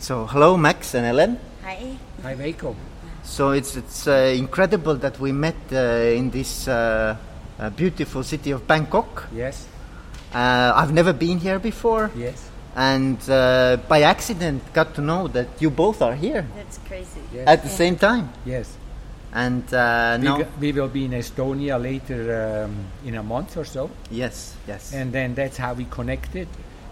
So, hello, Max and Ellen. Hi. Hi, Veiko. So it's it's uh, incredible that we met uh, in this uh, uh, beautiful city of Bangkok. Yes, Uh, I've never been here before, yes, and uh, by accident got to know that you both are here That's crazy. yes. at the same time. yes. And uh, We, now, we will be in Estonia later um, in a month or so, yes, yes, and then that's how we connected.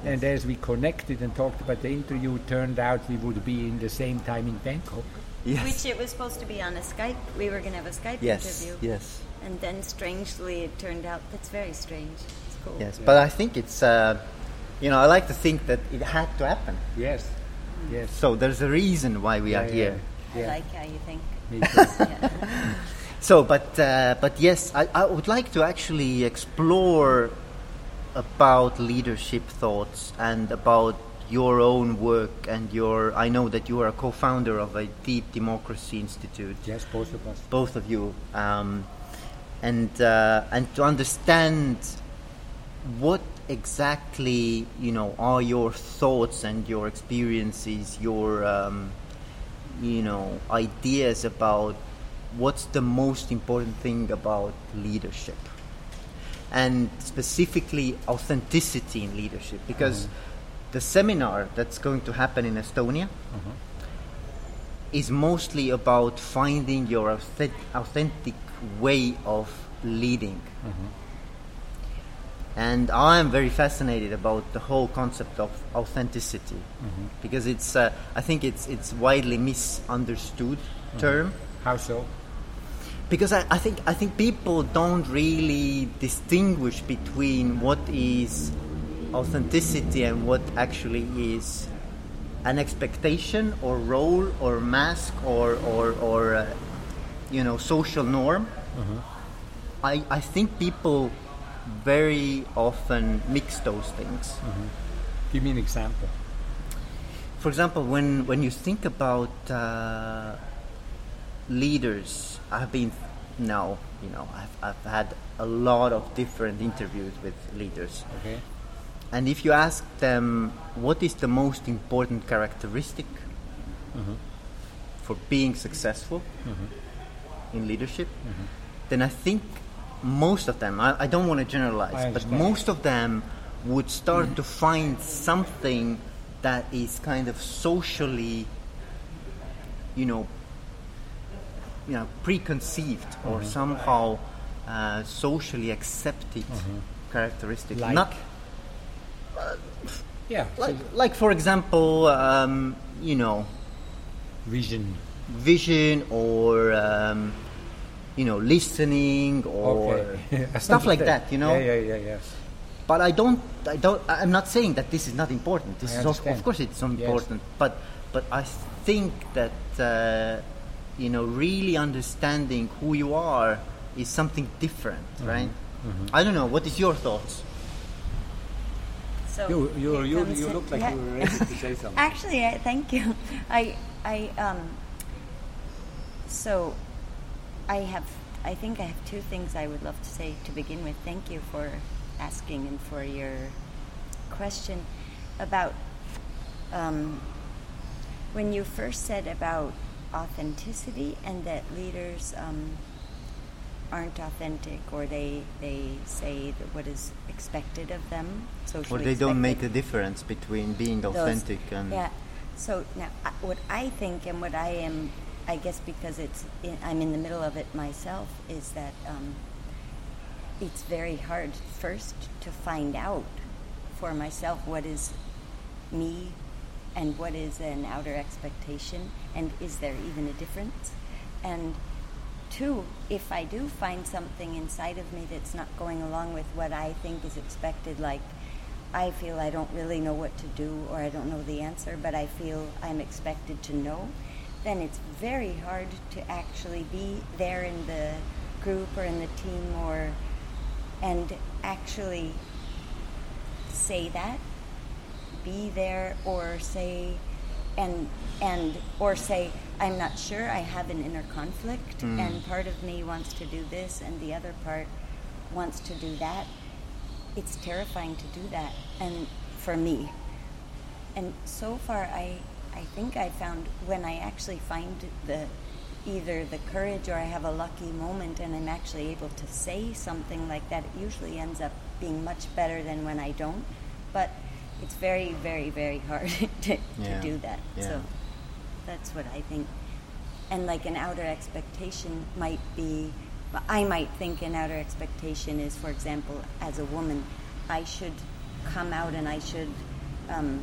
And as we connected and talked about the interview, it turned out we would be in the same time in Bangkok. yes, Which it was supposed to be on a Skype. We were going to have a Skype yes, interview. yes, And then strangely it turned out that's very strange. It's cool. yes. But I think it's, uh, you know, I like to think that it had to happen. Yes, yes. So there's a reason why we are Yeah, here. I like how you think. Me too. So, but uh, but yes, I, I would like to actually explore about leadership thoughts and about your own work and your. I know that you are a co-founder of a Deep Democracy Institute, yes, both of us. both of you, um, and uh, and to understand what exactly you know are your thoughts and your experiences, your um, you know ideas about what's the most important thing about leadership and specifically authenticity in leadership. Because mm-hmm. the seminar that's going to happen in Estonia mm-hmm. is mostly about finding your authe- authentic way of leading. Mm-hmm. And I am very fascinated about the whole concept of authenticity. Because it's uh, I think it's it's widely misunderstood term. How so? Because I, I think I think people don't really distinguish between what is authenticity and what actually is an expectation or role or mask or or, or uh, you know social norm. I, I think people very often mix those things. Give me an example. For example, when, when you think about uh, leaders, I've been now, you know, I've, I've had a lot of different interviews with leaders. Okay. And if you ask them what is the most important characteristic mm-hmm. for being successful mm-hmm. in leadership, mm-hmm. then I think most of them, I, I don't want to generalize, but most of them would start to find something that is kind of socially, you know, you know, preconceived or somehow uh, socially accepted characteristic. Like? Not Yeah. like, so like for example, um, you know, vision. vision or um, you know, listening or Okay. stuff like that. You know, Yeah, yeah, yeah, yeah. but I don't, I don't. I'm not saying that this is not important. This I is of, of course it's Yes. important, but but I think that uh, you know, really understanding who you are is something different, Mm-hmm. right? I don't know. What is your thoughts? So You, you, here you, comes you look like Yeah. you were ready to say something. Actually, I, thank you. I, I, um, so I have, I think I have two things I would love to say to begin with. Thank you for asking and for your question about um, when you first said about authenticity and that leaders um, aren't authentic or they they say that what is expected of them Or socially they don't make a difference between being those- authentic and yeah. So now, what I think and what I am, I guess because it's in, I'm in the middle of it myself, is that um, it's very hard first to find out for myself what is me and what is an outer expectation, and is there even a difference? And two, if I do find something inside of me that's not going along with what I think is expected, like I feel I don't really know what to do or I don't know the answer, but I feel I'm expected to know, then it's very hard to actually be there in the group or in the team or and actually say that be there or say and and or say i'm not sure i have an inner conflict hmm. and part of me wants to do this and the other part wants to do that. It's terrifying to do that and for me. And so far i I think I found when I actually find the either the courage or I have a lucky moment and I'm actually able to say something like that, it usually ends up being much better than when I don't. But it's very, very, very hard to, Yeah. to do that. Yeah. So that's what I think. And like an outer expectation might be, I might think an outer expectation is, for example, as a woman, I should come out and I should, um,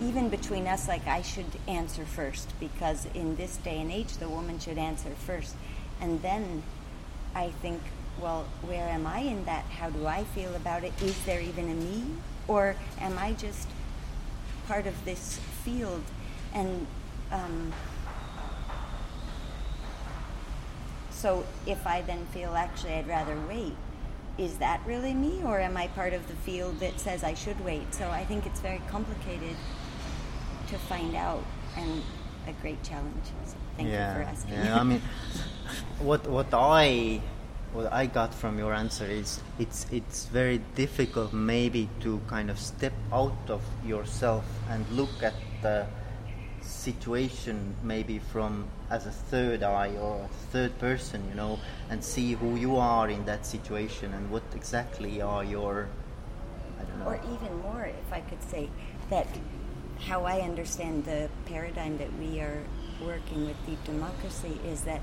even between us, like I should answer first because in this day and age, the woman should answer first. And then I think, well, where am I in that? How do I feel about it? Is there even a me? Or am I just part of this field? And um, so if I then feel actually I'd rather wait, is that really me? Or am I part of the field that says I should wait? So I think it's very complicated to find out and a great challenge. So thank yeah, you for asking. Yeah, I mean, what what I what I got from your answer is it's it's very difficult maybe to kind of step out of yourself and look at the situation maybe from as a third eye or a third person, you know, and see who you are in that situation and what exactly are your I don't know. Or even more, if I could say that how I understand the paradigm that we are working with deep democracy is that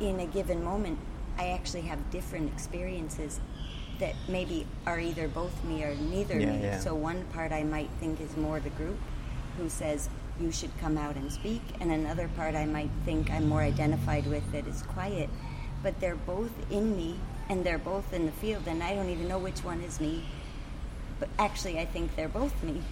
in a given moment, I actually have different experiences that maybe are either both me or neither Yeah, me. yeah. So one part I might think is more the group who says you should come out and speak, and another part I might think I'm more identified with that is quiet. But they're both in me, and they're both in the field, and I don't even know which one is me. But actually, I think they're both me.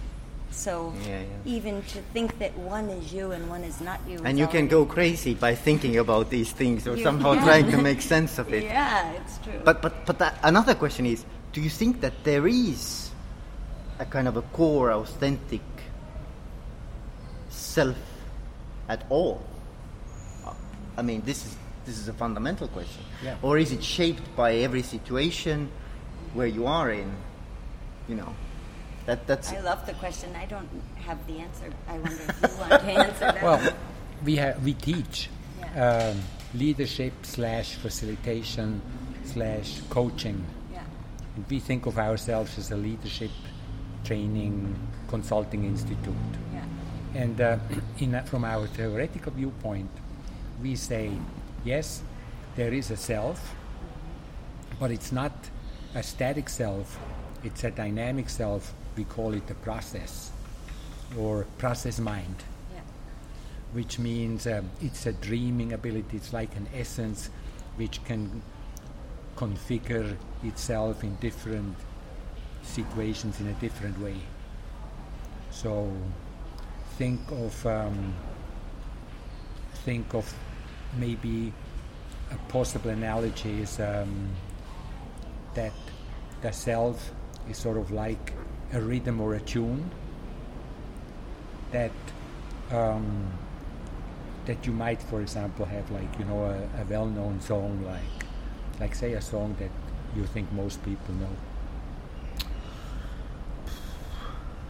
So Yeah, yeah. even to think that one is you and one is not you, and you can go crazy by thinking about these things or You somehow can. trying to make sense of it. Yeah, it's true. But but but that, another question is: Do you think that there is a kind of a core, authentic self at all? I mean, this is this is a fundamental question. Yeah. Or is it shaped by every situation where you are in? You know, that that's I love the question. I don't have the answer. I wonder if you want to answer that. Well, we have we teach Yeah. um, leadership slash facilitation slash coaching. yeah. And we think of ourselves as a leadership training consulting institute. Yeah. And uh, in a, from our theoretical viewpoint, we say, yes, there is a self, but it's not a static self, it's a dynamic self. We call it the process or process mind, Yeah. which means um, it's a dreaming ability, it's like an essence which can configure itself in different situations in a different way. So think of um, think of maybe a possible analogy is um, that the self is sort of like a rhythm or a tune that um, that you might, for example, have like you know a, a well-known song like like say a song that you think most people know,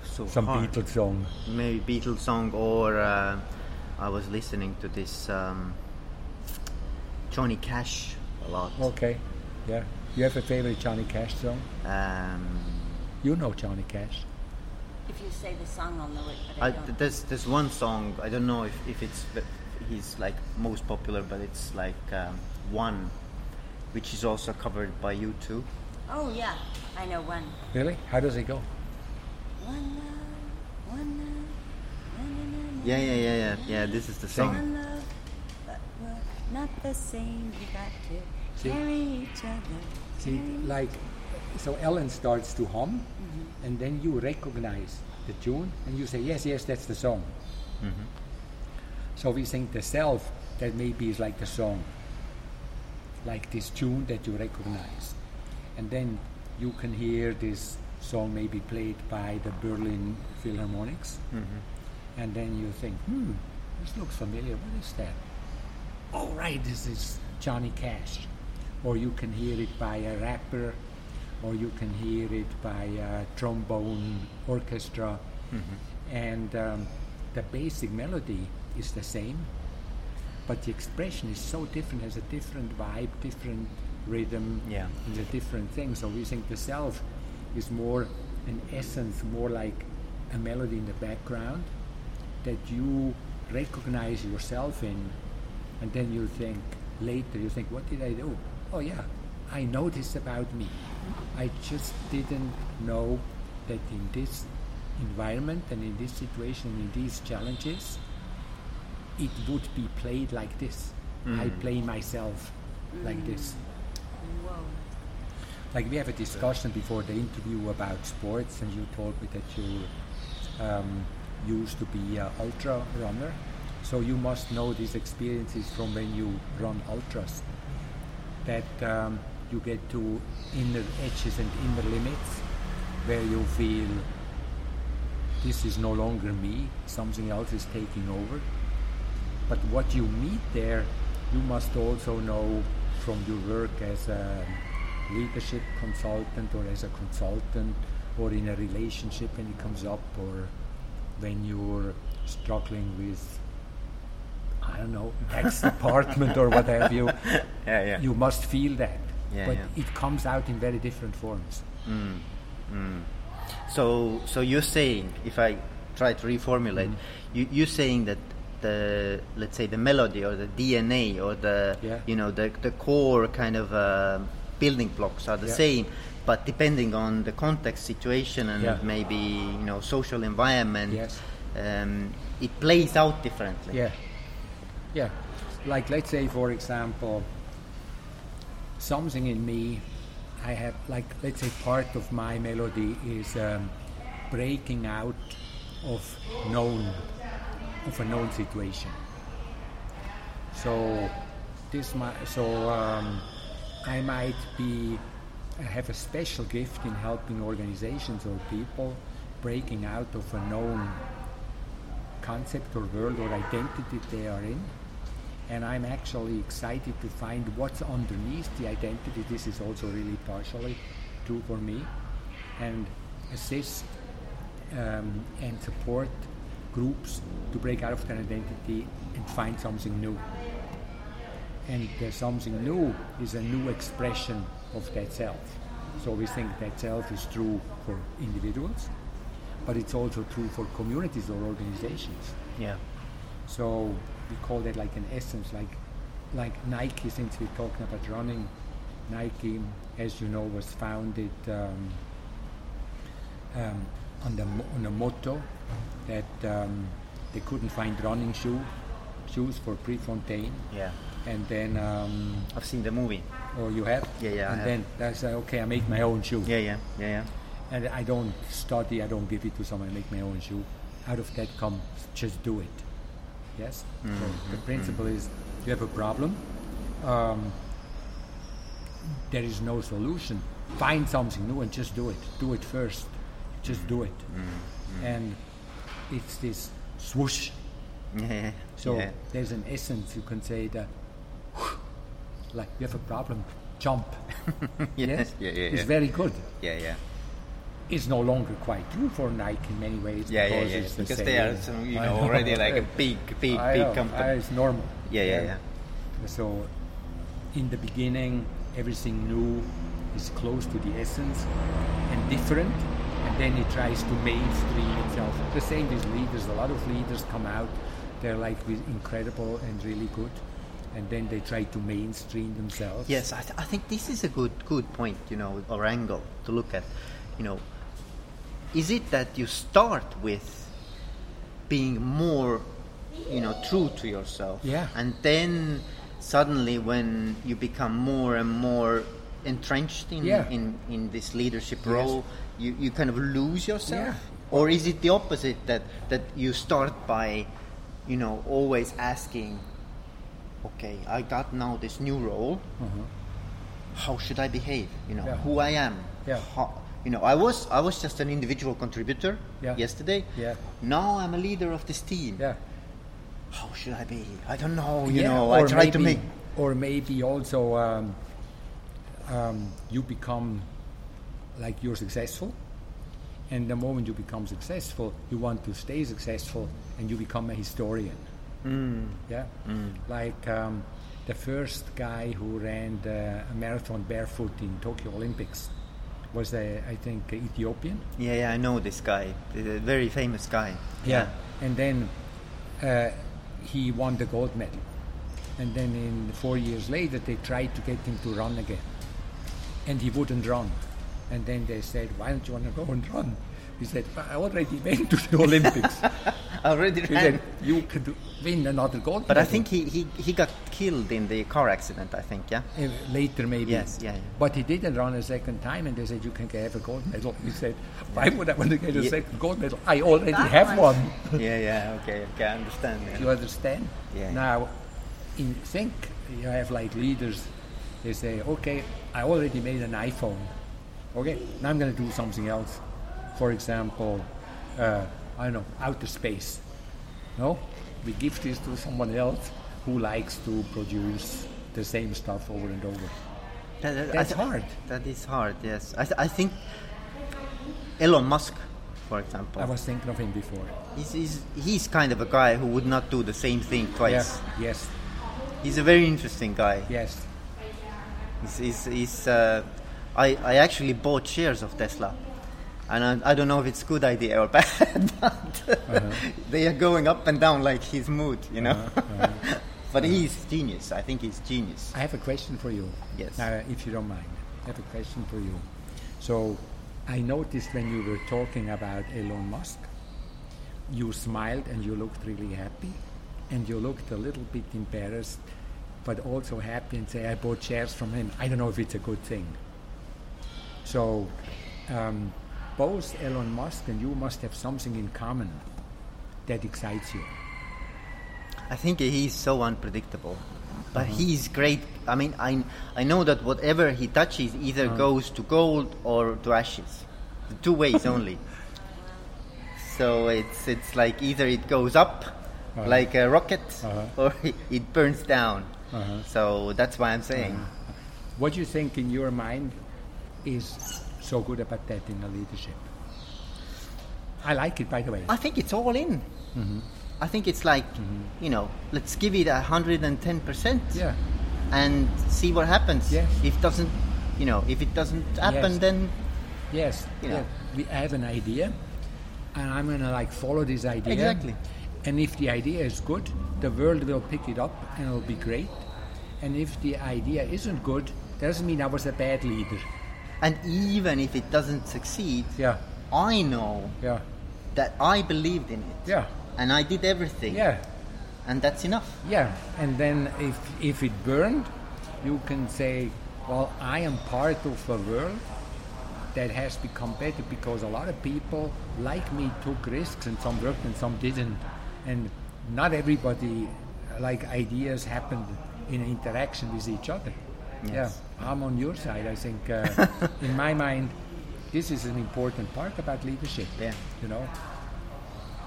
so some hard. Beatles song. maybe Beatles song or uh, I was listening to this um, Johnny Cash a lot. Okay, yeah. You have a favorite Johnny Cash song? Um, You know Johnny Cash. If you say the song, I'll know it, but I, I, don't. there's there's one song I don't know if, if it's the- he's like most popular, but it's like um, one, which is also covered by you too. oh yeah, I know one. Really? How does it go? One love, one love, na, na, na, na, Yeah, yeah, yeah, yeah, yeah. This is the Sing. song. One love, but we're not the same. You got to See? carry each other. See, like, so Ellen starts to hum, mm-hmm. and then you recognize the tune, and you say, yes, yes, that's the song. Mm-hmm. So we think the self that maybe is like the song, like this tune that you recognize, and then you can hear this song maybe played by the Berlin Philharmonics, mm-hmm. and then you think, hmm, this looks familiar. What is that? Oh, right, this is Johnny Cash. Or you can hear it by a rapper, or you can hear it by a trombone orchestra. And um, the basic melody is the same, but the expression is so different, has a different vibe, different rhythm, Yeah. and a different thing. So we think the self is more an essence, more like a melody in the background that you recognize yourself in, and then you think later, you think, what did I do? Oh yeah, I know this about me. I just didn't know that in this environment and in this situation, in these challenges, it would be played like this. I play myself like this. Whoa. Like we have a discussion before the interview about sports, and you told me that you um, used to be an ultra runner. So you must know these experiences from when you run ultras. That um, you get to inner edges and inner limits, where you feel this is no longer me, something else is taking over. But what you meet there, you must also know from your work as a leadership consultant or as a consultant or in a relationship when it comes up or when you're struggling with I don't know, ex department or what have you. Yeah, yeah. You must feel that. Yeah, but yeah. it comes out in very different forms. So, so you're saying, if I try to reformulate, you, you're saying that the, let's say, the melody or the DNA or the, Yeah. you know, the, the core kind of uh, building blocks are the same, but depending on the context, situation, and maybe you know, social environment, Yes. um, it plays out differently. Yeah. Yeah. Like, let's say, for example, something in me, I have, like, let's say, part of my melody is um, breaking out of known, of a known situation. So, this might, so um, I might be, have a special gift in helping organizations or people breaking out of a known concept or world or identity they are in. And I'm actually excited to find what's underneath the identity. This is also really partially true for me. And assist um, and support groups to break out of their identity and find something new. And the something new is a new expression of that self. So we think that self is true for individuals, but it's also true for communities or organizations. Yeah. So we call that like an essence, like like Nike. Since we're talking about running, Nike, as you know, was founded um, um, on the on a motto that um, they couldn't find running shoe shoes for Prefontaine, Yeah. and then um, I've seen the movie. oh you have Yeah, yeah, I and have. then that's uh, okay. I make my own shoe. Yeah, yeah, yeah, yeah. And I don't study, I don't give it to someone, I make my own shoe. Out of that comes just do it. Yes? So the principle is you have a problem, um, there is no solution. Find something new and just do it. Do it first. Just do it. And it's this swoosh. Yeah. So yeah. there's an essence you can say that like you have a problem, jump. yes? yeah, yeah, It's very good yeah, yeah. Is no longer quite true for Nike in many ways. Yeah, yeah, because yeah. it's the Because same. they are, so, you I know, already like a big, big, I big know, company. It's normal. Yeah, yeah, yeah. So, in the beginning, everything new is close to the essence and different, and then it tries to mainstream itself. The same with leaders. A lot of leaders come out, they're like incredible and really good, and then they try to mainstream themselves. Yes, I, th- I think this is a good good point, you know, or angle to look at. You know, is it that you start with being more, you know, true to yourself, Yeah. and then suddenly when you become more and more entrenched in Yeah. in, in this leadership Yes. role, you, you kind of lose yourself, Yeah. or is it the opposite that that you start by, you know, always asking, okay, I got now this new role Uh-huh. how should I behave? You know, Yeah. who I am. Yeah. How, you know, I was I was just an individual contributor Yeah. yesterday. Yeah. Now I'm a leader of this team. Yeah. How should I be? I don't know. You Yeah, know, I or try to maybe- make. or maybe also um, um, you become like you're successful And the moment you become successful, you want to stay successful, and you become a historian. Yeah, like um, the first guy who ran the marathon barefoot in Tokyo Olympics was, a, I think, Ethiopian. Yeah, yeah, I know this guy. The very famous guy. Yeah. And then uh, he won the gold medal. And then in four years later, they tried to get him to run again. And he wouldn't run. And then they said, why don't you want to go and run? He said, I already went to the Olympics. Already he ran. said, you could win another gold But I think he, he, he got killed in the car accident, I think, yeah? Uh, later maybe. Yes, yeah, yeah. But he didn't run a second time, and they said you can have a gold medal. He said, "Why would I want to get a Yeah. second gold medal? I already Got have one." one." yeah, yeah, okay, okay, I understand. yeah. you understand? Yeah. Now, in think you have like leaders. They say, "Okay, I already made an iPhone. Okay, now I'm going to do something else. For example, uh, I don't know, outer space. No, we give this to someone else who likes to produce the same stuff over and over. That- that- That's th- hard. That is hard, yes. I, th- I think Elon Musk, for example, I was thinking of him before. he's, he's, he's kind of a guy who would not do the same thing twice. Yes, yes, He's a very interesting guy. yes. He's, he's, he's, uh, I, I actually bought shares of Tesla. And I, I don't know if it's good idea or bad, but uh-huh. they are going up and down like his mood, you know. Uh-huh, uh-huh. but he's genius. I think he's genius. I have a question for you. Yes. Now, if you don't mind, I have a question for you. So, I noticed when you were talking about Elon Musk, you smiled and you looked really happy, and you looked a little bit embarrassed, but also happy and say, I bought shares from him. I don't know if it's a good thing. So, um, both Elon Musk and you must have something in common that excites you. I think he's so unpredictable, but Uh-huh. he's great. I mean, I I know that whatever he touches either Uh-huh. goes to gold or to ashes, the two ways only. So it's it's like either it goes up Uh-huh. like a rocket, Uh-huh. or it burns down. Uh-huh. So that's why I'm saying. What do you think in your mind is so good about that in the leadership? I like it, by the way. I think it's all in. Mm-hmm. I think it's like you know, let's give it a hundred and ten percent. Yeah, and see what happens. Yes. If doesn't, you know, if it doesn't happen, Yes. then yes. You know. yeah. We have an idea, and I'm gonna like follow this idea. Exactly. And if the idea is good, the world will pick it up, and it'll be great. And if the idea isn't good, doesn't mean I was a bad leader. And even if it doesn't succeed, Yeah, I know yeah, that I believed in it. yeah, And I did everything. yeah. And that's enough. Yeah, and then if if it burned, you can say, well, I am part of a world that has become better because a lot of people like me took risks and some worked and some didn't, and not everybody like ideas happened in interaction with each other. Yes. Yeah, I'm on your side. I think, uh, in my mind, this is an important part about leadership. Yeah. You know,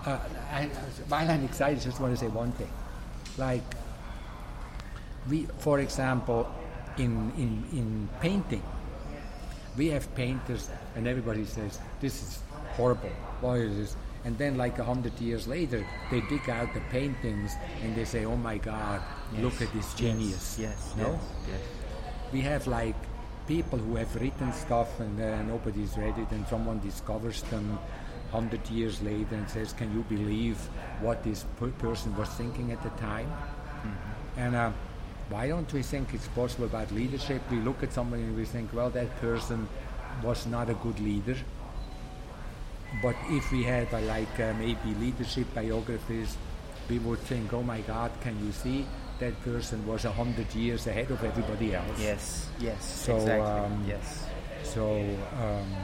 uh, I, while I'm excited, I just want to say one thing. Like, we, for example, in, in, in painting, we have painters, and everybody says, This is horrible. Why is this? And then, like a hundred years later, they dig out the paintings and they say, Oh my God, look at this genius. Yes. No? Yes. We have like people who have written stuff and uh, nobody's read it and someone discovers them 100 years later and says can you believe what this per- person was thinking at the time? And uh, why don't we think it's possible about leadership? We look at somebody and we think well that person was not a good leader. But if we had uh, like uh, maybe leadership biographies we would think oh my god can you see that person was a hundred years ahead of everybody else Yes. Yes. So, exactly. um, yes. so um,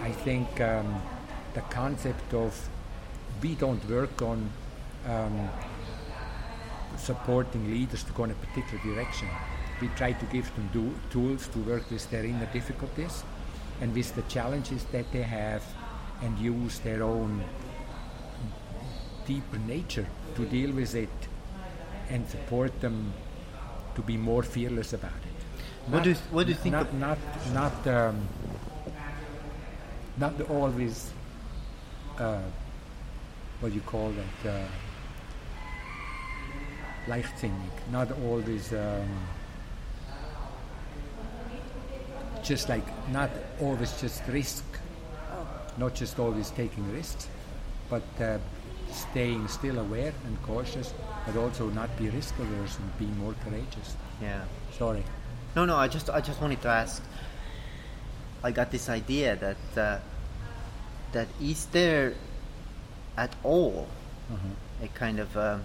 I think um, the concept of we don't work on um, supporting leaders to go in a particular direction. We try to give them do, tools to work with their inner difficulties and with the challenges that they have and use their own deeper nature to deal with it and support them to be more fearless about it. What do you- what do you think Not of- not not um, not always uh, what do you call that? Uh, leichtsinnig, not always. Um, just like not always just risk, Oh, not just always taking risks, but uh, staying still aware and cautious, but also not be risk averse and be more courageous. Yeah. Sorry. No, no. I just, I just wanted to ask. I got this idea that uh, that is there at all Uh-huh. a kind of um,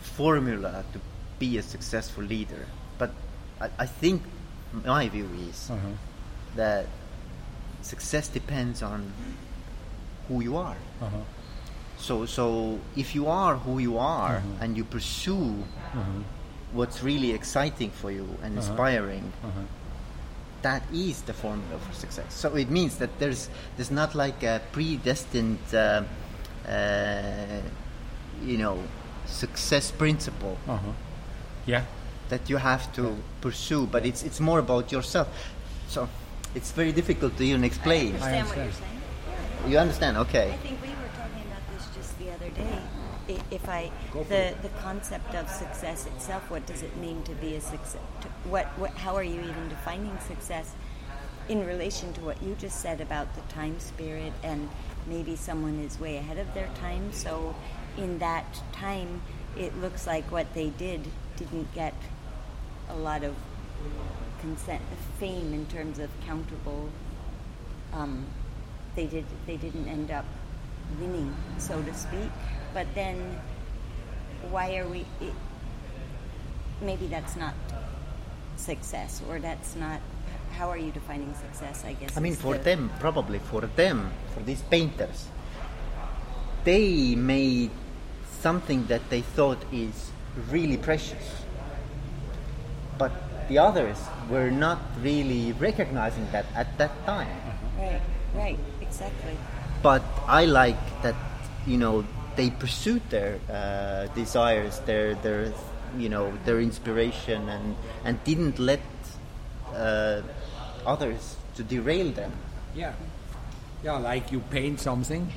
formula to be a successful leader. But I, I think my view is Uh-huh. that success depends on who you are. Uh-huh. So, so if you are who you are Mhm. and you pursue Uh-huh. what's really exciting for you and Uh-huh. inspiring, Uh-huh. that is the formula for success. So it means that there's there's not like a predestined, uh, uh, you know, success principle Uh-huh. Yeah. that you have to pursue, but it's it's more about yourself. So it's very difficult to even I explain. understand what you're saying. You understand? Okay. I think we were talking about this just the other day. If I the the concept of success itself, what does it mean to be a success? To, what what how are you even defining success in relation to what you just said about the time spirit and maybe someone is way ahead of their time. So in that time, it looks like what they did didn't get a lot of consent fame in terms of countable um, they did they didn't end up winning, so to speak. But then, why are we? It, maybe that's not success, or that's not. How are you defining success? I guess. I mean, for the- them, probably for them, for these painters, they made something that they thought is really precious. But the others were not really recognizing that at that time. Right. Right. Exactly. But I like that, you know, they pursued their uh, desires, their their, you know, their inspiration, and and didn't let uh, others to derail them. Yeah. Yeah, like you paint something,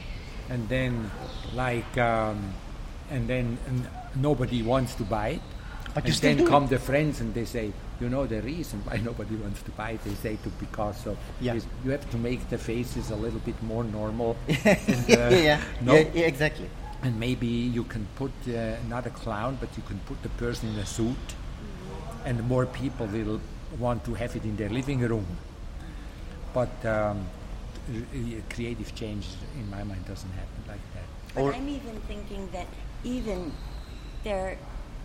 and then like, um, and then nobody wants to buy it. But and then do it. come the friends and they say, you know, the reason why nobody wants to buy it, they say to Picasso, Yeah. is you have to make the faces a little bit more normal. and, uh, yeah, no, yeah, yeah, exactly. and maybe you can put uh, not a clown, but you can put the person in a suit, and more people will want to have it in their living room. But um, r- r- creative change, in my mind, doesn't happen like that. But Or- I'm even thinking that even there,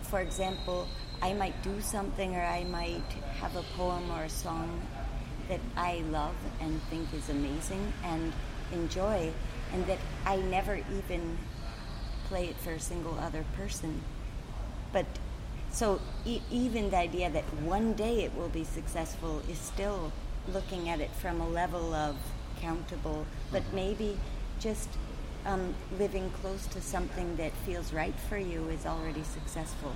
for example, I might do something or I might have a poem or a song that I love and think is amazing and enjoy, and that I never even play it for a single other person. But so e- even the idea that one day it will be successful is still looking at it from a level of countable, but maybe just um, living close to something that feels right for you is already successful.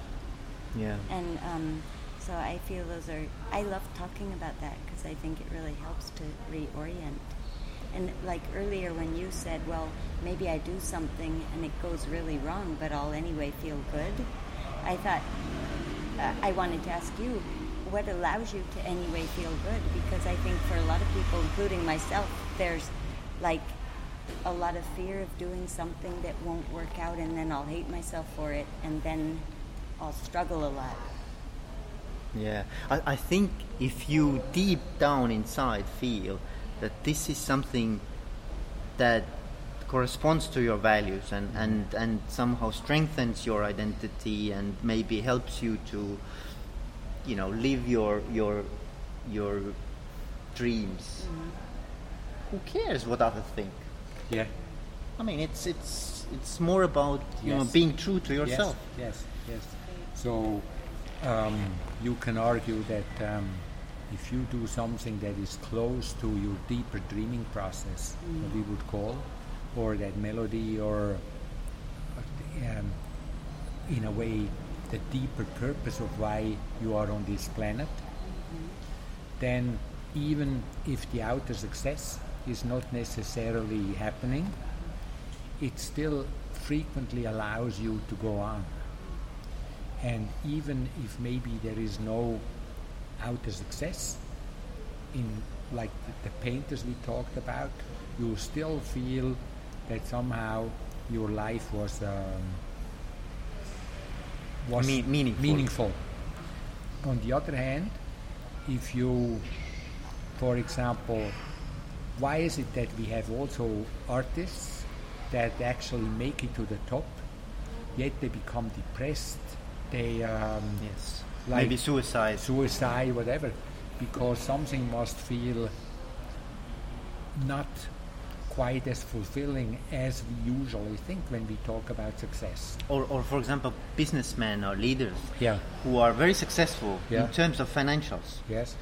Yeah. And um, so I feel those are, I love talking about that because I think it really helps to reorient. And like earlier when you said, well, maybe I do something and it goes really wrong, but I'll anyway feel good, I thought, uh, I wanted to ask you, what allows you to anyway feel good? Because I think for a lot of people, including myself, there's like a lot of fear of doing something that won't work out and then I'll hate myself for it and then I'll struggle a lot. Yeah, I, I think if you deep down inside feel that this is something that corresponds to your values and, and, and somehow strengthens your identity and maybe helps you to, you know, live your your your dreams. Mm-hmm. Who cares what others think? Yeah. I mean, it's it's it's more about you know being true to yourself. Yes, yes, yes. So um, you can argue that um, if you do something that is close to your deeper dreaming process, what we would call, or that melody, or um, in a way, the deeper purpose of why you are on this planet, then even if the outer success is not necessarily happening, it still frequently allows you to go on. And even if maybe there is no outer success in like the, the painters we talked about, you still feel that somehow your life was um, was Me- meaningful. meaningful. On the other hand, if you, for example, why is it that we have also artists that actually make it to the top, yet they become depressed, they um, Yes. Like- Maybe suicide. suicide, whatever, because something must feel not quite as fulfilling as we usually think when we talk about success. Or, or for example, businessmen or leaders Yeah. who are very successful Yeah. in terms of financials Yes.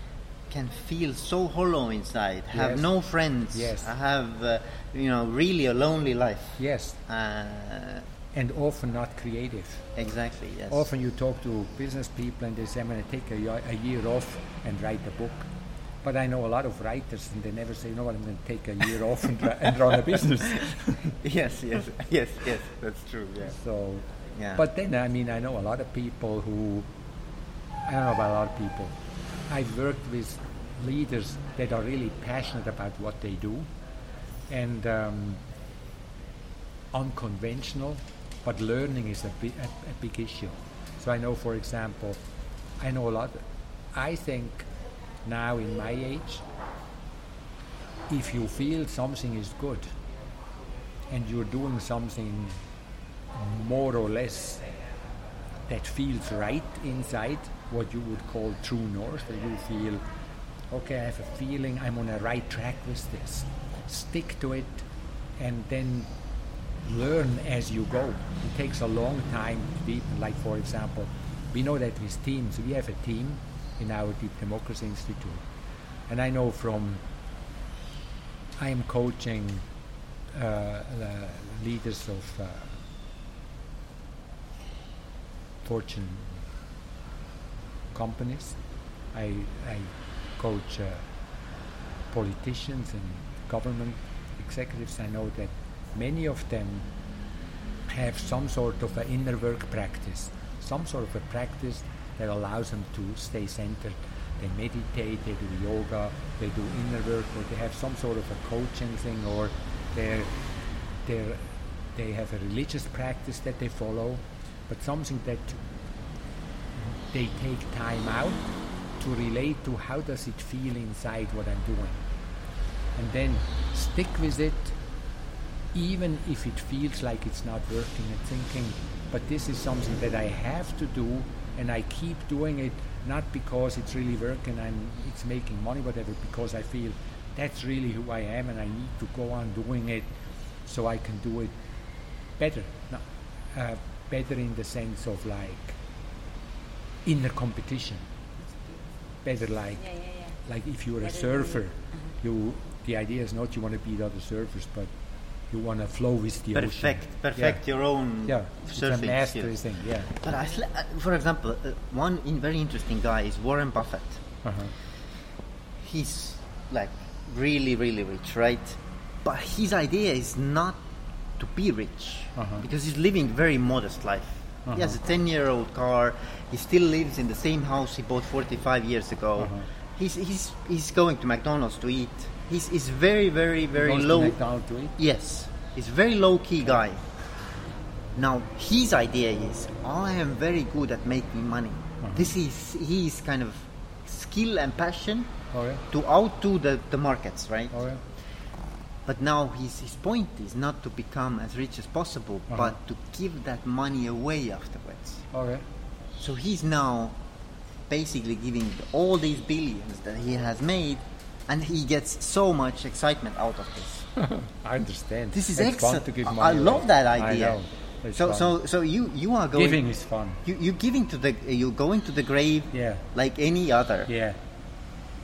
can feel so hollow inside, have Yes. no friends, Yes. have uh, you know really a lonely life. Yes. Uh, And often not creative. exactly. Yes. Often you talk to business people and they say, I'm going to take a, a year off and write a book. But I know a lot of writers and they never say, no, I'm going to take a year off and, and run a business. yes. Yes. Yes. Yes. That's true. Yeah. So, Yeah. but then I mean, I know a lot of people who I don't know about a lot of people. I've worked with leaders that are really passionate about what they do and um, unconventional, but learning is a, bi- a, a big issue. So I know, for example, I know a lot. I think now in my age, if you feel something is good and you're doing something more or less that feels right inside, what you would call true north, that you feel, okay, I have a feeling I'm on a right track with this. Stick to it and then learn as you go. It takes a long time to deepen. Like, for example, we know that with teams, we have a team in our Deep Democracy Institute. And I know from, I am coaching uh, leaders of uh, Fortune companies. I, I coach uh, politicians and government executives. I know that many of them have some sort of an inner work practice, some sort of a practice that allows them to stay centered. They meditate, they do yoga, they do inner work, or they have some sort of a coaching thing, or they're, they're, they have a religious practice that they follow, but something that they take time out to relate to how does it feel inside what I'm doing. And then stick with it even if it feels like it's not working and thinking, but this is something that I have to do and I keep doing it not because it's really working and it's making money, whatever, because I feel that's really who I am and I need to go on doing it so I can do it better. No, uh, better in the sense of like inner competition. Better like Yeah, yeah, yeah. like if you're a surfer, than- you the idea is not you want to beat other surfers, but you want to flow with the ocean. perfect. Perfect your own Yeah, it's a skills. thing. Yeah. But I, uh, for example, uh, one in very interesting guy is Warren Buffett. Uh-huh. He's like really, really rich, right? But his idea is not to be rich Uh-huh. because he's living very modest life. He has a Uh-huh. 10-year-old car. He still lives in the same house he bought 45 years ago. Uh-huh. He's, he's, he's going to McDonald's to eat. He's, he's very, very, very low. McDonald's to eat? Yes, he's very low key guy. Now his idea is I am very good at making money. Uh-huh. This is his kind of skill and passion Oh to outdo the, the markets, right? Oh yeah. But now his, his point is not to become as rich as possible, Uh-huh. but to give that money away afterwards. Oh yeah. So he's now basically giving all these billions that he has made, and he gets so much excitement out of this. I understand. This is it's excellent. Fun to give I- money I love that I idea. So, fun. so, so you you are going. giving is fun. You you giving to the you're going to the grave. Yeah. Like any other. Yeah.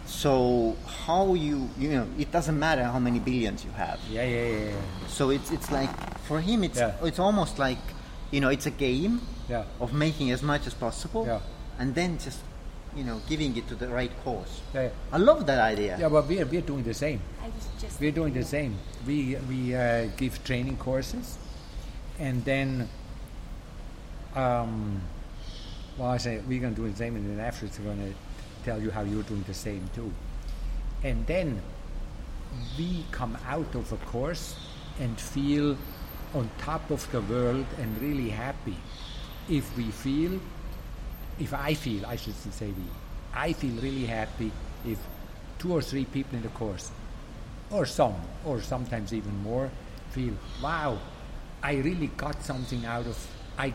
So how you you know it doesn't matter how many billions you have. Yeah. Yeah. Yeah. Yeah. So it's it's like for him it's Yeah. it's almost like you know it's a game Yeah. of making as much as possible. Yeah. And then just you know giving it to the right cause. Yeah. I love that idea. Yeah, but we're, we're doing the same. I was just We're doing the same. We, we uh, give training courses and then, um, well, I say we're going to do the same, and then afterwards we're going to tell you how you're doing the same too. And then we come out of a course and feel on top of the world and really happy if we feel, if I feel, I should say we, I feel really happy if two or three people in the course, or some, or sometimes even more, feel, wow, I really got something out of, I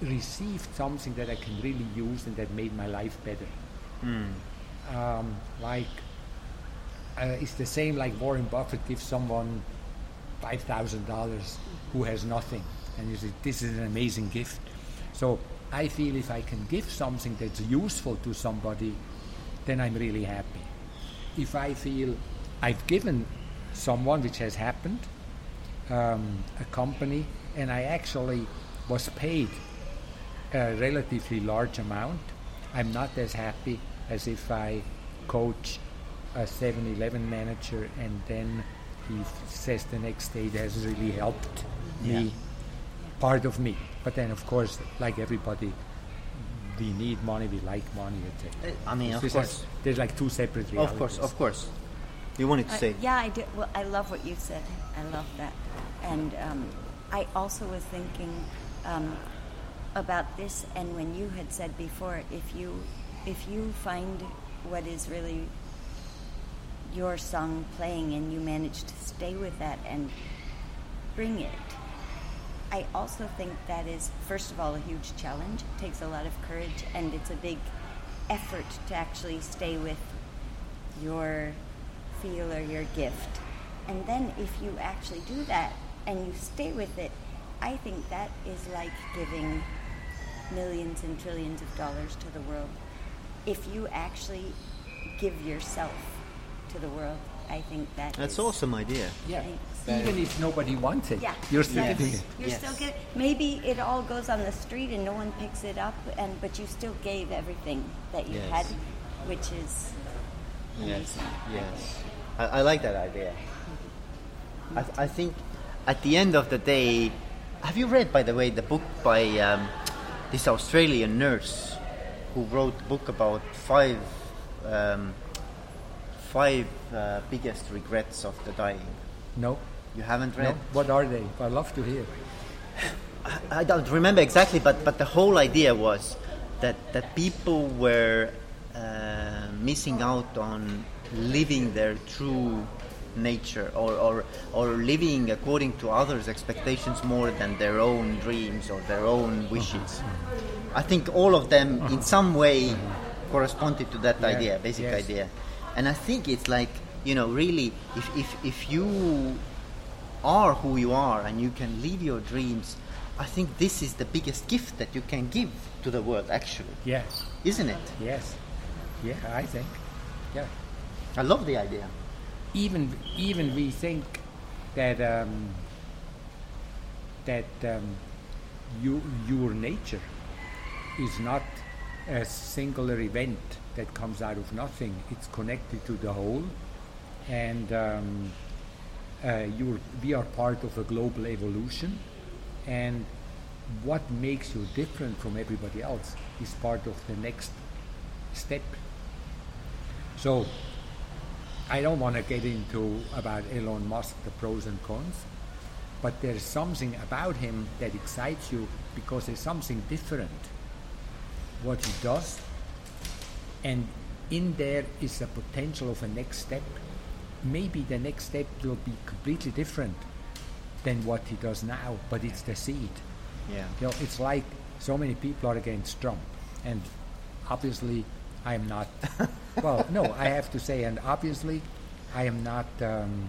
received something that I can really use and that made my life better. Um, like, uh, it's the same like Warren Buffett gives someone five thousand dollars who has nothing, and you say this is an amazing gift. So I feel if I can give something that's useful to somebody, then I'm really happy. If I feel I've given someone, which has happened, um, a company, and I actually was paid a relatively large amount, I'm not as happy as if I coach a 7 Eleven manager and then he f- says the next day it has really helped me, Yeah. Part of me. But then, of course, like everybody, we need money, we like money, etc. Uh, I mean, of course. has- there's like two separate realities. Of course, of course. You wanted to Uh, say? yeah, I did. Well, I love what you said. I love that. And um, I also was thinking um, about this, and when you had said before, if you if you find what is really your song playing and you manage to stay with that and bring it, I also think that is, first of all, a huge challenge. It takes a lot of courage, and it's a big effort to actually stay with your feel or your gift. And then if you actually do that and you stay with it, I think that is like giving millions and trillions of dollars to the world. If you actually give yourself to the world, I think that That's is- awesome idea. Yeah, Thanks. Even if nobody wants it, Yeah, you're still yes. giving it. You're Yes. still getting. Maybe it all goes on the street and no one picks it up, and but you still gave everything that you Yes. had, which is Yes, amazing. yes. I, I like that idea. I, th- I think at the end of the day, have you read, by the way, the book by um, this Australian nurse who wrote a book about five um, five uh, biggest regrets of the dying? No, You haven't read? no. What are they? I'd love to hear. I don't remember exactly, but, but the whole idea was that, that people were uh, missing out on living their true nature or, or, or living according to others' expectations more than their own dreams or their own wishes. I think all of them, in some way, corresponded to that Yeah, idea, basic yes. idea. And I think it's like, you know, really, if, if, if you are who you are and you can live your dreams, I think this is the biggest gift that you can give to the world, actually, Yes, isn't it? yes, yeah. I think, yeah. I love the idea. Even even we think that um, that um, you, your nature is not a singular event that comes out of nothing. It's connected to the whole, and um, Uh, we are part of a global evolution. And what makes you different from everybody else is part of the next step. So I don't want to get into about Elon Musk, the pros and cons, but there's something about him that excites you because there's something different what he does, and in there is a potential of a next step. Maybe the next step will be completely different than what he does now, but it's the seed. Yeah. You know, it's like so many people are against Trump, and obviously I am not. well, no, I have to say, and obviously I am not. Um,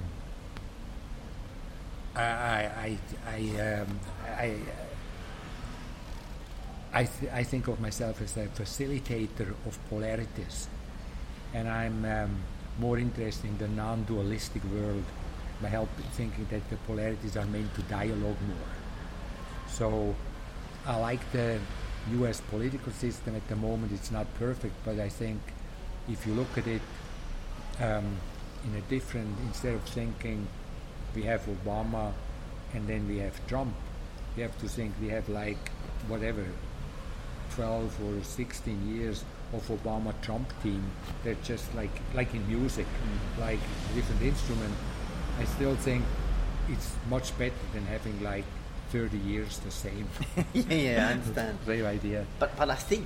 I, I, I, I, um, I, I, th- I think of myself as a facilitator of polarities, and I'm um, more interested in the non-dualistic world by help thinking that the polarities are meant to dialogue more. So I like the U.S. political system at the moment. It's not perfect, but I think if you look at it um, in a different, instead of thinking we have Obama and then we have Trump, You have to think we have like whatever, 12 or 16 years of Obama-Trump team. They're just like like in music, like different instrument. I still think it's much better than having like 30 years the same. yeah, yeah, I understand. Great idea. But but I think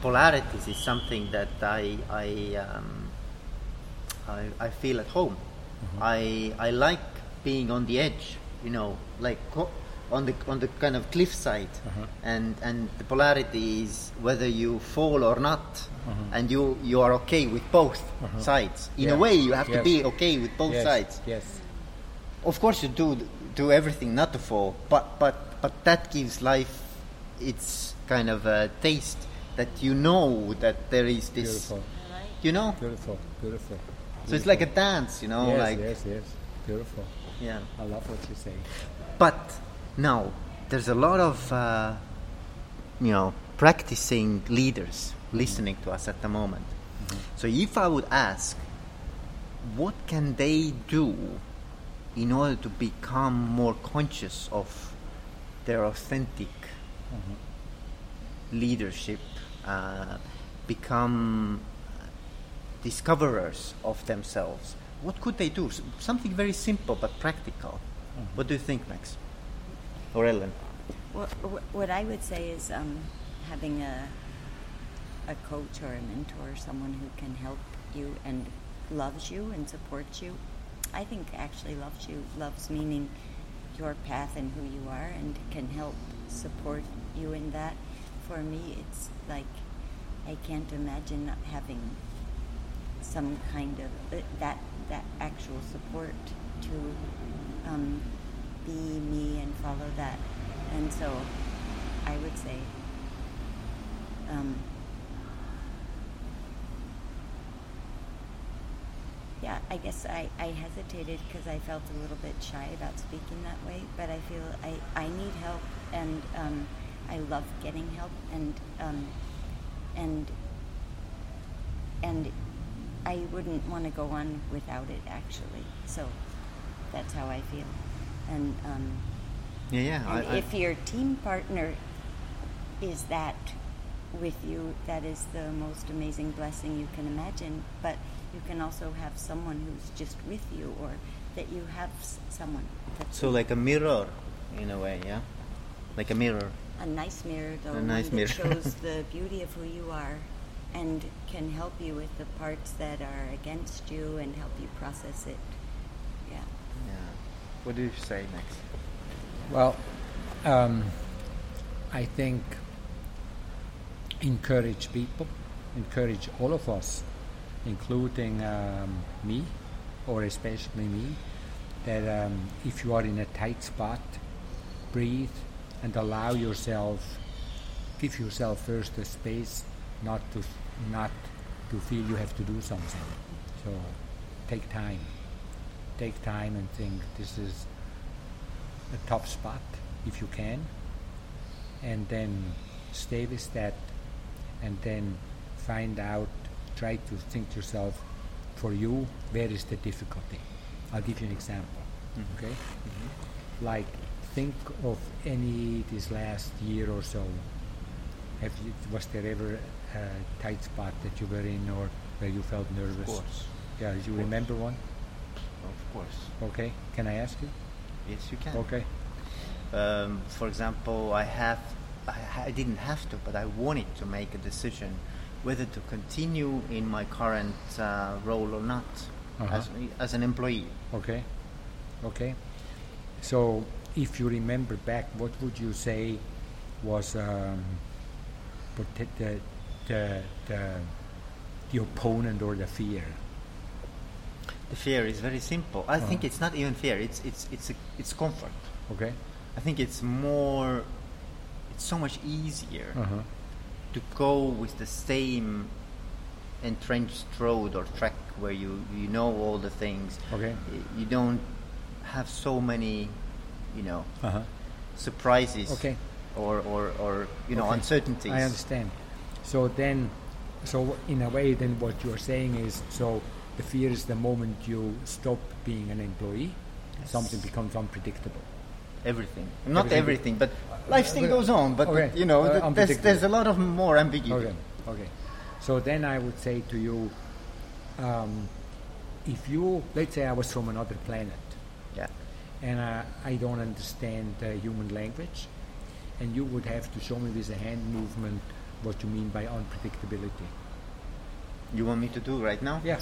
polarities is something that I I um, I, I feel at home. I I like being on the edge, you know, like co- on the on the kind of cliffside, Uh-huh. and and the polarity is whether you fall or not, Uh-huh. and you you are okay with both Uh-huh. sides. In Yeah. a way, you have to be okay with both yes, sides. Yes. Of course, you do do everything not to fall, but but but that gives life its kind of a taste that you know that there is this, Beautiful. you know. Beautiful. Beautiful. So it's like a dance, you know, yes, like yes, yes. Beautiful. yeah. I love what you say. But now there's a lot of uh, you know practicing leaders mm-hmm. listening to us at the moment. Mm-hmm. So if I would ask, what can they do in order to become more conscious of their authentic mm-hmm. leadership, uh, become uh, discoverers of themselves? What could they do? S- Something very simple but practical. What do you think, Max? Or Ellen? What, what I would say is um, having a a coach or a mentor, someone who can help you and loves you and supports you. I think actually loves you, loves meaning your path and who you are, and can help support you in that. For me, it's like I can't imagine not having some kind of uh, that that actual support to um, be me and follow that. And so, I would say. Um, yeah, I guess I, I hesitated because I felt a little bit shy about speaking that way, but I feel I, I need help and um, I love getting help and um, and and I wouldn't want to go on without it actually. So that's how I feel. And um, Yeah, yeah. And I- if your team partner is that with you, that is the most amazing blessing you can imagine. But you can also have someone who's just with you, or that you have s- someone. That's so like a mirror, in a way, yeah, like a mirror. a nice mirror, though, A nice mirror. shows the beauty of who you are, and can help you with the parts that are against you, and help you process it. What do you say, next? Well, um, I think encourage people, encourage all of us, including um, me, or especially me, that um, if you are in a tight spot, breathe and allow yourself, give yourself first the space not to not to feel you have to do something. So take time, take time and think this is a top spot if you can, and then stay with that, and then find out, try to think to yourself, for you, where is the difficulty? I'll give you an example, mm-hmm. okay? Mm-hmm. Like, think of any this last year or so. Have you, was there ever a tight spot that you were in, or where you felt nervous? Of course. Yeah, do you remember one? Of course. Okay, can I ask you? Yes, you can. Okay. Um, for example, I have, I, I didn't have to, but I wanted to make a decision whether to continue in my current uh, role or not Uh-huh. as, as an employee. Okay. Okay. So, if you remember back, what would you say was um, the, the, the, the opponent or the fear? Fear is very simple. I think Uh-huh. it's not even fear. It's it's it's a, it's comfort. Okay. I think it's more. It's so much easier Uh-huh. to go with the same entrenched road or track where you you know all the things. Okay. You don't have so many, you know, Uh-huh. surprises. Okay. Or or or you know Okay. uncertainties. I understand. So then, so in a way, then what you are saying is, so the fear is the moment you stop being an employee, Yes. something becomes unpredictable. everything. Not Everything. everything, but life still goes on. But Okay. you know, Uh, there's, there's a lot of more ambiguity. Okay, okay. So then I would say to you, um, if you, let's say I was from another planet, Yeah. and uh, I don't understand uh, human language, and you would have to show me with a hand movement what you mean by unpredictability. You want me to do right now? Yeah.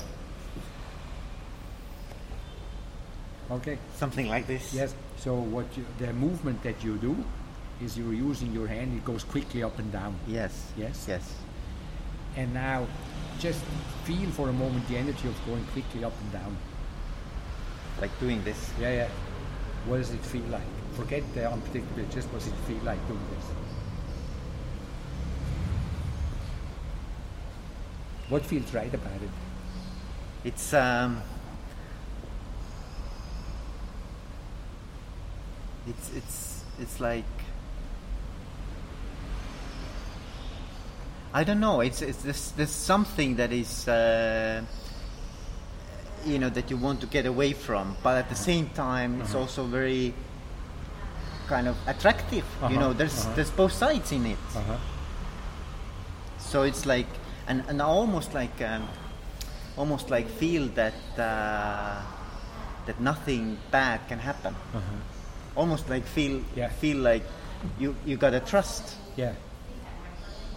Okay. Something like this. Yes. So what you, the movement that you do is you're using your hand. It goes quickly up and down. Yes. Yes. Yes. And now, just feel for a moment the energy of going quickly up and down. Like doing this. Yeah, yeah. What does it feel like? Forget the unpredictability. Just what does it feel like doing this? What feels right about it? It's um. It's it's it's like. I don't know. It's it's there's, there's something that is. Uh, you know that you want to get away from, but at the same time, it's Uh-huh. also very kind of attractive. You Uh-huh, know, there's uh-huh. there's both sides in it. Uh-huh. So it's like, and, and I almost like, um, almost like feel that uh, that nothing bad can happen. Almost like feel Yeah. feel like you you gotta trust Yeah.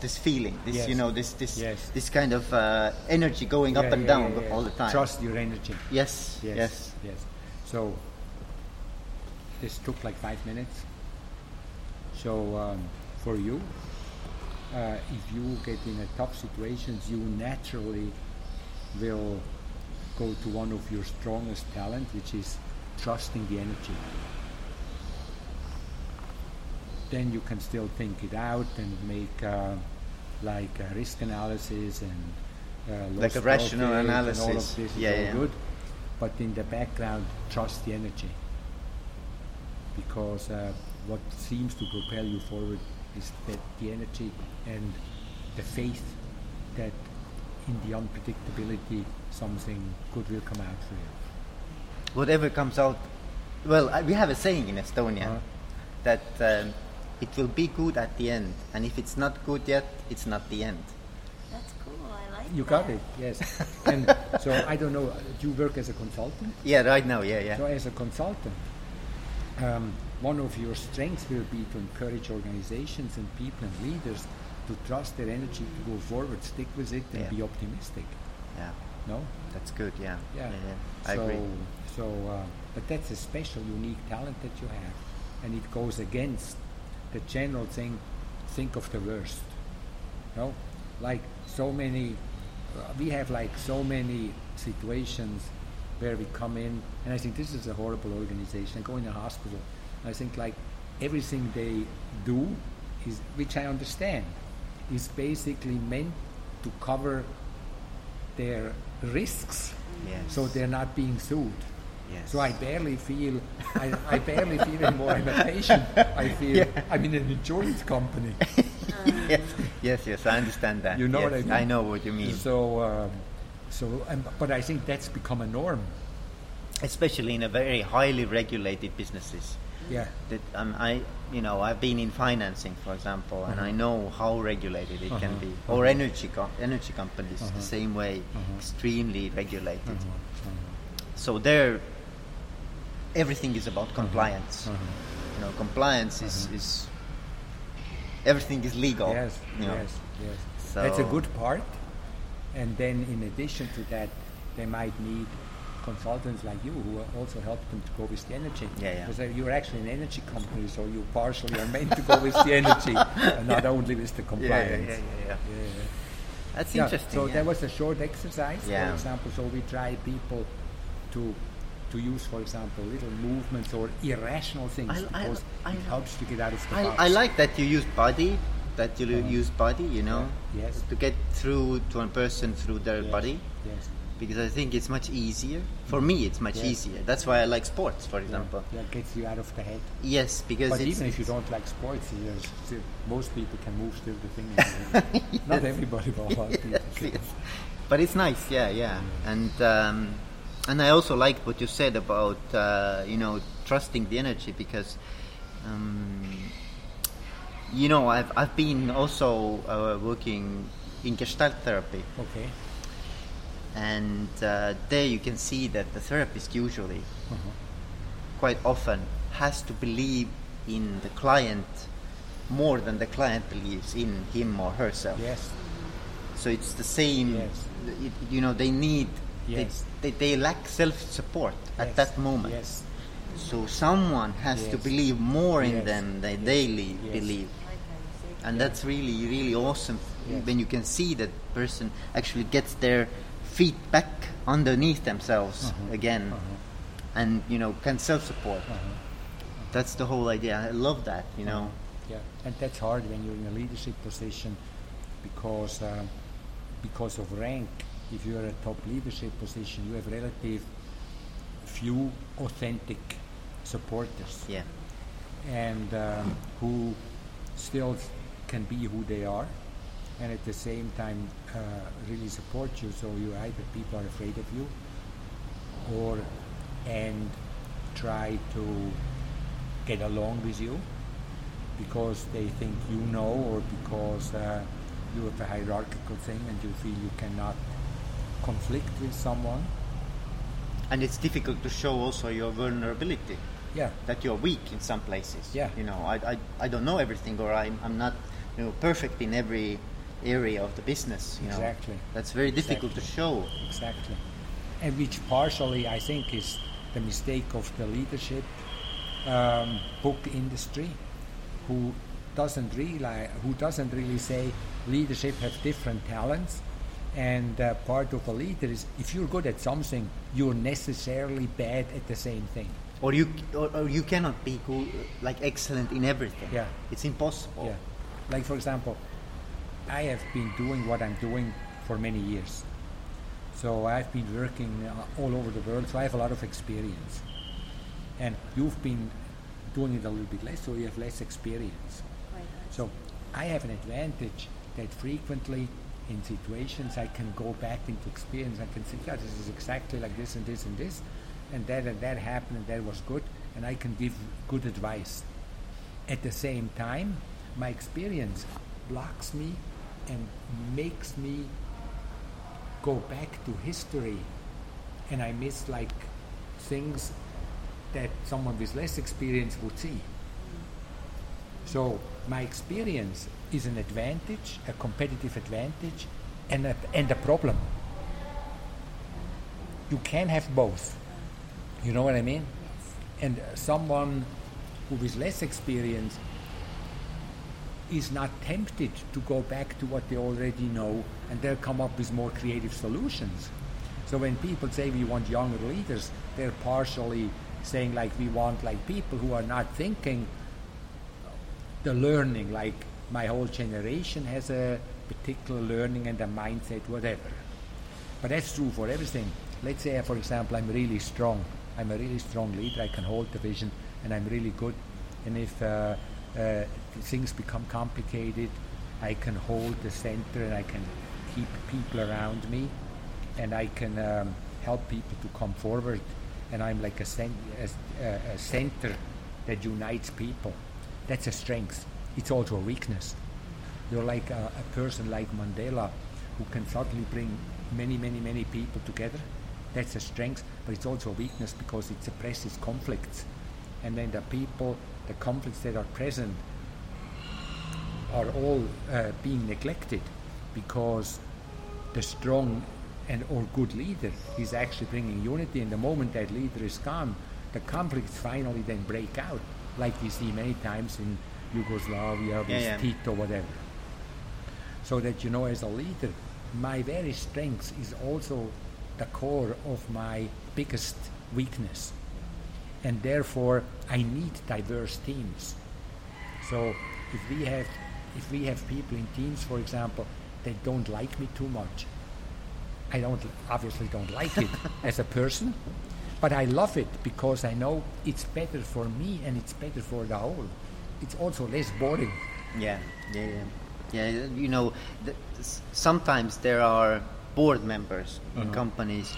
this feeling, this Yes. you know this this Yes. this kind of uh, energy going up and yeah, down yeah, yeah. all the time. Trust your energy. Yes. Yes. Yes. Yes. So this took like five minutes. So um, for you, uh, if you get in a tough situations, you naturally will go to one of your strongest talent, which is trusting the energy. Then you can still think it out and make uh, like a risk analysis and uh, Like a rational profit and all analysis. of this is Yeah, all yeah. good. But in the background, trust the energy. Because uh, what seems to propel you forward is that the energy and the faith that in the unpredictability something good will come out for you. Whatever comes out. Well, I, we have a saying in Estonia Uh-huh. that um, it will be good at the end, and if it's not good yet, it's not the end. That's cool. I like You that. got it, yes. and so I don't know, do you work as a consultant? Yeah, right now, yeah, yeah. So, as a consultant, um, one of your strengths will be to encourage organizations and people and leaders to trust their energy to go forward, stick with it, and Yeah. be optimistic. Yeah, No? that's good. Yeah, Yeah. yeah. I so, agree. So, uh, but that's a special, unique talent that you have, and it goes against the general thing. Think of the worst. No, like so many. Uh, we have like so many situations where we come in, and I think this is a horrible organization. I go in a hospital, I think like everything they do is, which I understand, is basically meant to cover their risks Yes. so they're not being sued. Yes. So I barely feel, I, I barely feel anymore I'm a patient. I feel I'm in an insurance company. yes, yes, yes. I understand that. You know yes, what I mean? I know what you mean. So, um, so, um, but I think that's become a norm. Especially in a very highly regulated businesses. Yeah. That um, I, you know, I've been in financing, for example, and I Uh-huh. know how regulated it can Uh-huh, be. uh-huh. Or energy co- energy companies Uh-huh. the same way, Uh-huh. extremely regulated. Uh-huh, So there, everything is about compliance. uh-huh. You know, compliance is, Uh-huh. is everything is legal. Yes, you know. yes, yes. That's a good part. And then in addition to that, they might need consultants like you who also help them to go with the energy. Yeah, yeah. Because uh, you're actually an energy company, so you partially are meant to go with the energy and not only with the Yeah, compliance. yeah, yeah, yeah, yeah. Yeah, yeah. That's Yeah, interesting. So yeah. there was a short exercise, Yeah. for example. So we try people to to use, for example, little movements or irrational things I- I- because I it helps to get out of the I, box. I like that you use body, that you Uh-huh. use body, you know, Yeah, yes. to get through to a person through their Yes, body, Yes. because I think it's much easier. For me, it's much Yes. easier. That's why I like sports, for example. Yeah, yeah, gets you out of the head. Yes, because But it's, even if you don't like sports, still, most people can move still the thing. Not everybody, but a lot of people. yes, yes. But it's nice, yeah, yeah, and um, and I also liked what you said about uh, you know trusting the energy because Um, you know, I've I've been also uh, working in Gestalt therapy, Okay. and uh, there you can see that the therapist usually, Uh-huh. quite often, has to believe in the client more than the client believes in him or herself. Yes. So it's the same. Yes. It, you know, they need. Yes. They, they, they lack self-support at Yes. that moment. Yes. So someone has to believe more in Yes. them than Yes. they li- Yes. believe, and Yeah. that's really really awesome Yes. when you can see that person actually gets their feet back underneath themselves Uh-huh. again, Uh-huh. and you know can self-support. Uh-huh. That's the whole idea. I love that. You know. Yeah, and that's hard when you're in a leadership position because um, because of rank. If you're a top leadership position, you have relative few authentic supporters Yeah. and um, who still can be who they are and at the same time uh, really support you so you either people are afraid of you or and try to get along with you because they think you know or because uh, you have a hierarchical thing and you feel you cannot conflict with someone And it's difficult to show also your vulnerability. yeah that you're weak in some places. Yeah. You know, I, I, I don't know everything or I'm, I'm not you know, perfect in every area of the business. You Exactly. Know. That's very difficult to show. Exactly. And which partially, I think, is the mistake of the leadership um, book industry, who doesn't realize, who doesn't really say leadership have different talents, and uh, part of a leader is if you're good at something, you're necessarily bad at the same thing. Or you, or, or you cannot be good, like excellent in everything. Yeah. It's impossible. Yeah. Like for example, I have been doing what I'm doing for many years. So I've been working uh, all over the world, so I have a lot of experience. And you've been doing it a little bit less, so you have less experience. Right. So I have an advantage that frequently in situations I can go back into experience. I can say, yeah, this is exactly like this and this and this, and that and that happened and that was good, and I can give good advice. At the same time, my experience blocks me and makes me go back to history, and I miss like things that someone with less experience would see. So my experience is an advantage, a competitive advantage, and a, and a problem. You can have both. You know what I mean? And uh, someone who is less experienced is not tempted to go back to what they already know and they'll come up with more creative solutions. So when people say we want younger leaders, they're partially saying like we want like people who are not thinking the learning like my whole generation has a particular learning and a mindset whatever. But that's true for everything. Let's say for example i'm really strong. I'm a really strong leader. I can hold the vision and i'm really good. And if uh, uh, things become complicated i can hold the center and i can keep people around me and i can um, help people to come forward. And i'm like a, cen- a, a center that unites people. That's a strength. It's also a weakness. You're like a, a, person like Mandela who can suddenly bring many, many, many people together. That's a strength, but it's also a weakness because it suppresses conflicts. And then the people, the conflicts that are present are all uh, being neglected because the strong and or good leader is actually bringing unity. And the moment that leader is gone, the conflicts finally then break out like we see many times in Yugoslavia with Yeah, yeah. Tito, whatever. So that you know, as a leader, my very strength is also the core of my biggest weakness, and therefore I need diverse teams. So if we have if we have people in teams, for example, that don't like me too much, I don't obviously don't like it as a person, but I love it because I know it's better for me and it's better for the whole. It's also less boring. Yeah, yeah, yeah. Yeah, you know, th- sometimes there are board members in Uh-huh. companies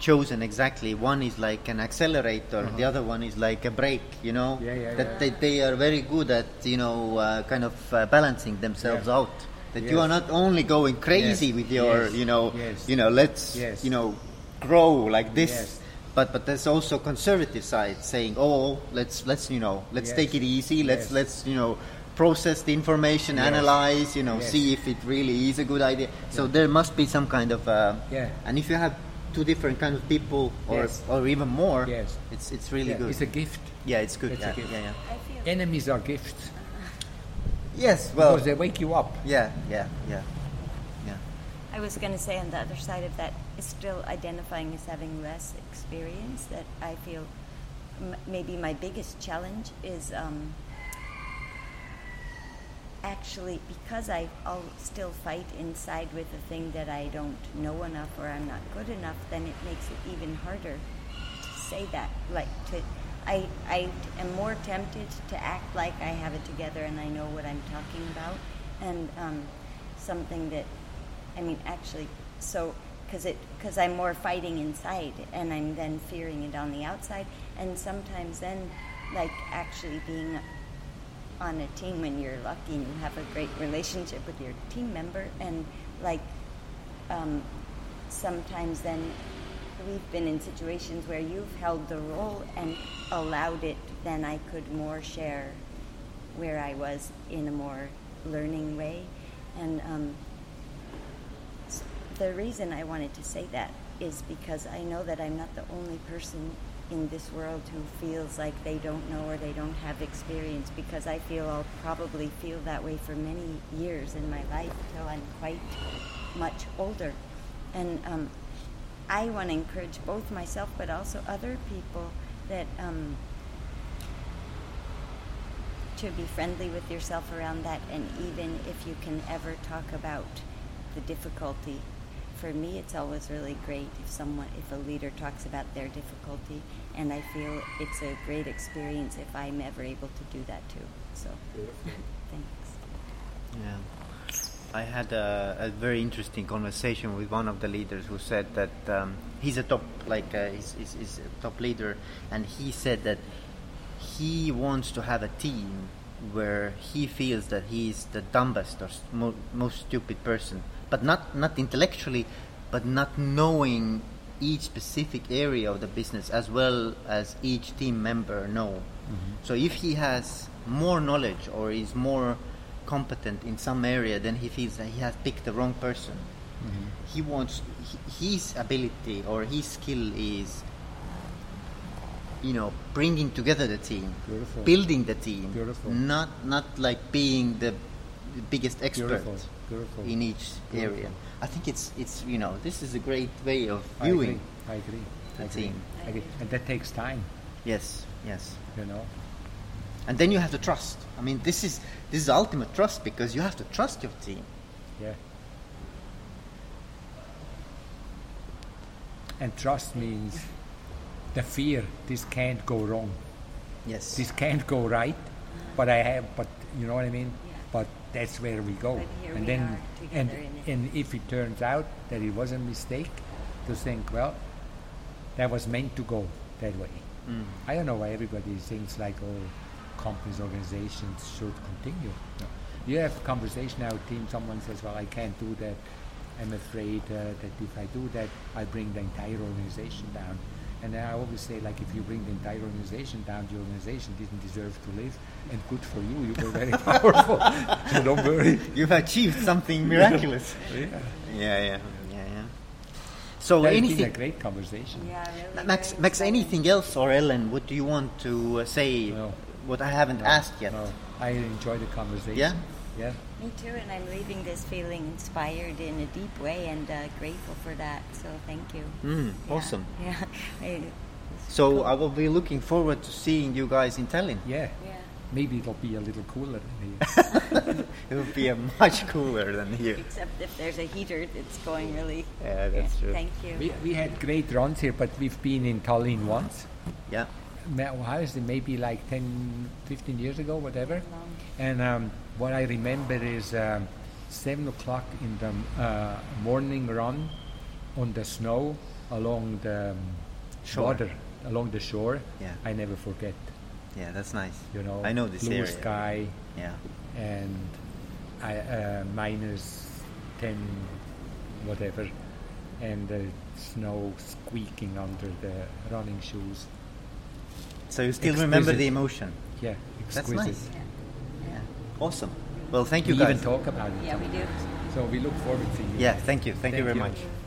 chosen exactly. One is like an accelerator, Uh-huh. the other one is like a brake. You know, Yeah, yeah, that yeah. They, they are very good at you know uh, kind of uh, balancing themselves out. That you are not only going crazy Yes, with your yes, you know yes. you know let's Yes. you know grow like this. Yes. But but there's also conservative side saying oh let's let's you know let's Yes. take it easy let's Yes. let's you know process the information Yes. analyze you know Yes. see if it really is a good idea so there must be some kind of uh, Yeah. and if you have two different kind of people or Yes. or even more Yes. it's it's really Yeah, good It's a gift. yeah it's good it's a yeah, gift. yeah yeah I feel Enemies are gifts yes well because they wake you up. yeah yeah yeah yeah I was going to say on the other side of that is still identifying as having less experience. That I feel m- maybe my biggest challenge is um, actually because I I'll still fight inside with the thing that I don't know enough or I'm not good enough. Then it makes it even harder to say that. Like to, I I am more tempted to act like I have it together and I know what I'm talking about, and um, something that I mean, actually, so because it because I'm more fighting inside, and I'm then fearing it on the outside, and sometimes then, like actually being on a team when you're lucky and you have a great relationship with your team member, and like um, sometimes then we've been in situations where you've held the role and allowed it, then I could more share where I was in a more learning way, and. Um, the reason I wanted to say that is because I know that I'm not the only person in this world who feels like they don't know or they don't have experience because I feel I'll probably feel that way for many years in my life till I'm quite much older. And um, I want to encourage both myself but also other people that um, to be friendly with yourself around that and even if you can ever talk about the difficulty for me it's always really great if someone if a leader talks about their difficulty and i feel it's a great experience if i'm ever able to do that too so. Thanks. Yeah. I had a, a very interesting conversation with one of the leaders who said that um, he's a top, like, uh, he's, he's, he's a top leader, and he said that he wants to have a team where he feels that he's the dumbest or s- mo- most stupid person, but not not intellectually, but not knowing each specific area of the business as well as each team member know. Mm-hmm. So if he has more knowledge or is more competent in some area, then he feels that he has picked the wrong person. Mm-hmm. He wants he, his ability or his skill is you know bringing together the team Beautiful. building the team Beautiful. not not like being the, the biggest expert Beautiful. Beautiful. in each Beautiful. area i think it's it's you know this is a great way of I viewing agree. I agree. the I agree. team I agree. And that takes time, yes yes you know. and then you have to trust i mean this is this is ultimate trust because you have to trust your team Yeah. And trust means the fear this can't go wrong. yes This can't go right, but I have but you know what I mean? Yeah. But that's where we go. And we then and together in it. and if it turns out that it was a mistake, to think, well, that was meant to go that way. Mm. I don't know why everybody thinks like all companies, organizations should continue. No. You have a conversation now, team, someone says, well, I can't do that. I'm afraid uh, that if I do that, I bring the entire organization down. And I always say, like, if you bring the entire organization down, the organization didn't deserve to live. And good for you, you were very powerful. so don't worry. you've achieved something miraculous Yeah. yeah yeah yeah yeah so That's been a anything great conversation. yeah really Max, very Max, anything else, or Ellen? What do you want to uh, say? No. What I haven't No, asked yet. no. I enjoy the conversation. Yeah? Yeah. Me too and i'm leaving this feeling inspired in a deep way and uh, grateful for that so thank you Mm, Yeah, awesome. yeah I- So Cool. I will be looking forward to seeing you guys in Tallinn. Yeah. yeah Maybe it'll be a little cooler than here. it will be a much cooler than here. except if there's a heater it's going really Yeah, that's true. thank you we, we had great runs here, but we've been in Tallinn once. Yeah. Ma- How is it? Maybe like 10, 15 years ago, whatever. And um, what I remember is um, 7 o'clock in the uh, morning run on the snow along the um, Shore. water, along the shore, Yeah. I never forget. Yeah, that's nice. You know, I know this blue area. sky Yeah. and I, uh, minus ten, whatever, and the snow squeaking under the running shoes. So you still remember the emotion. Yeah, That's nice. Yeah. Yeah. Awesome. Well, thank you we guys. even talk about it. Yeah, we do. So we look forward to you. Yeah, thank you. Thank, you very you. much.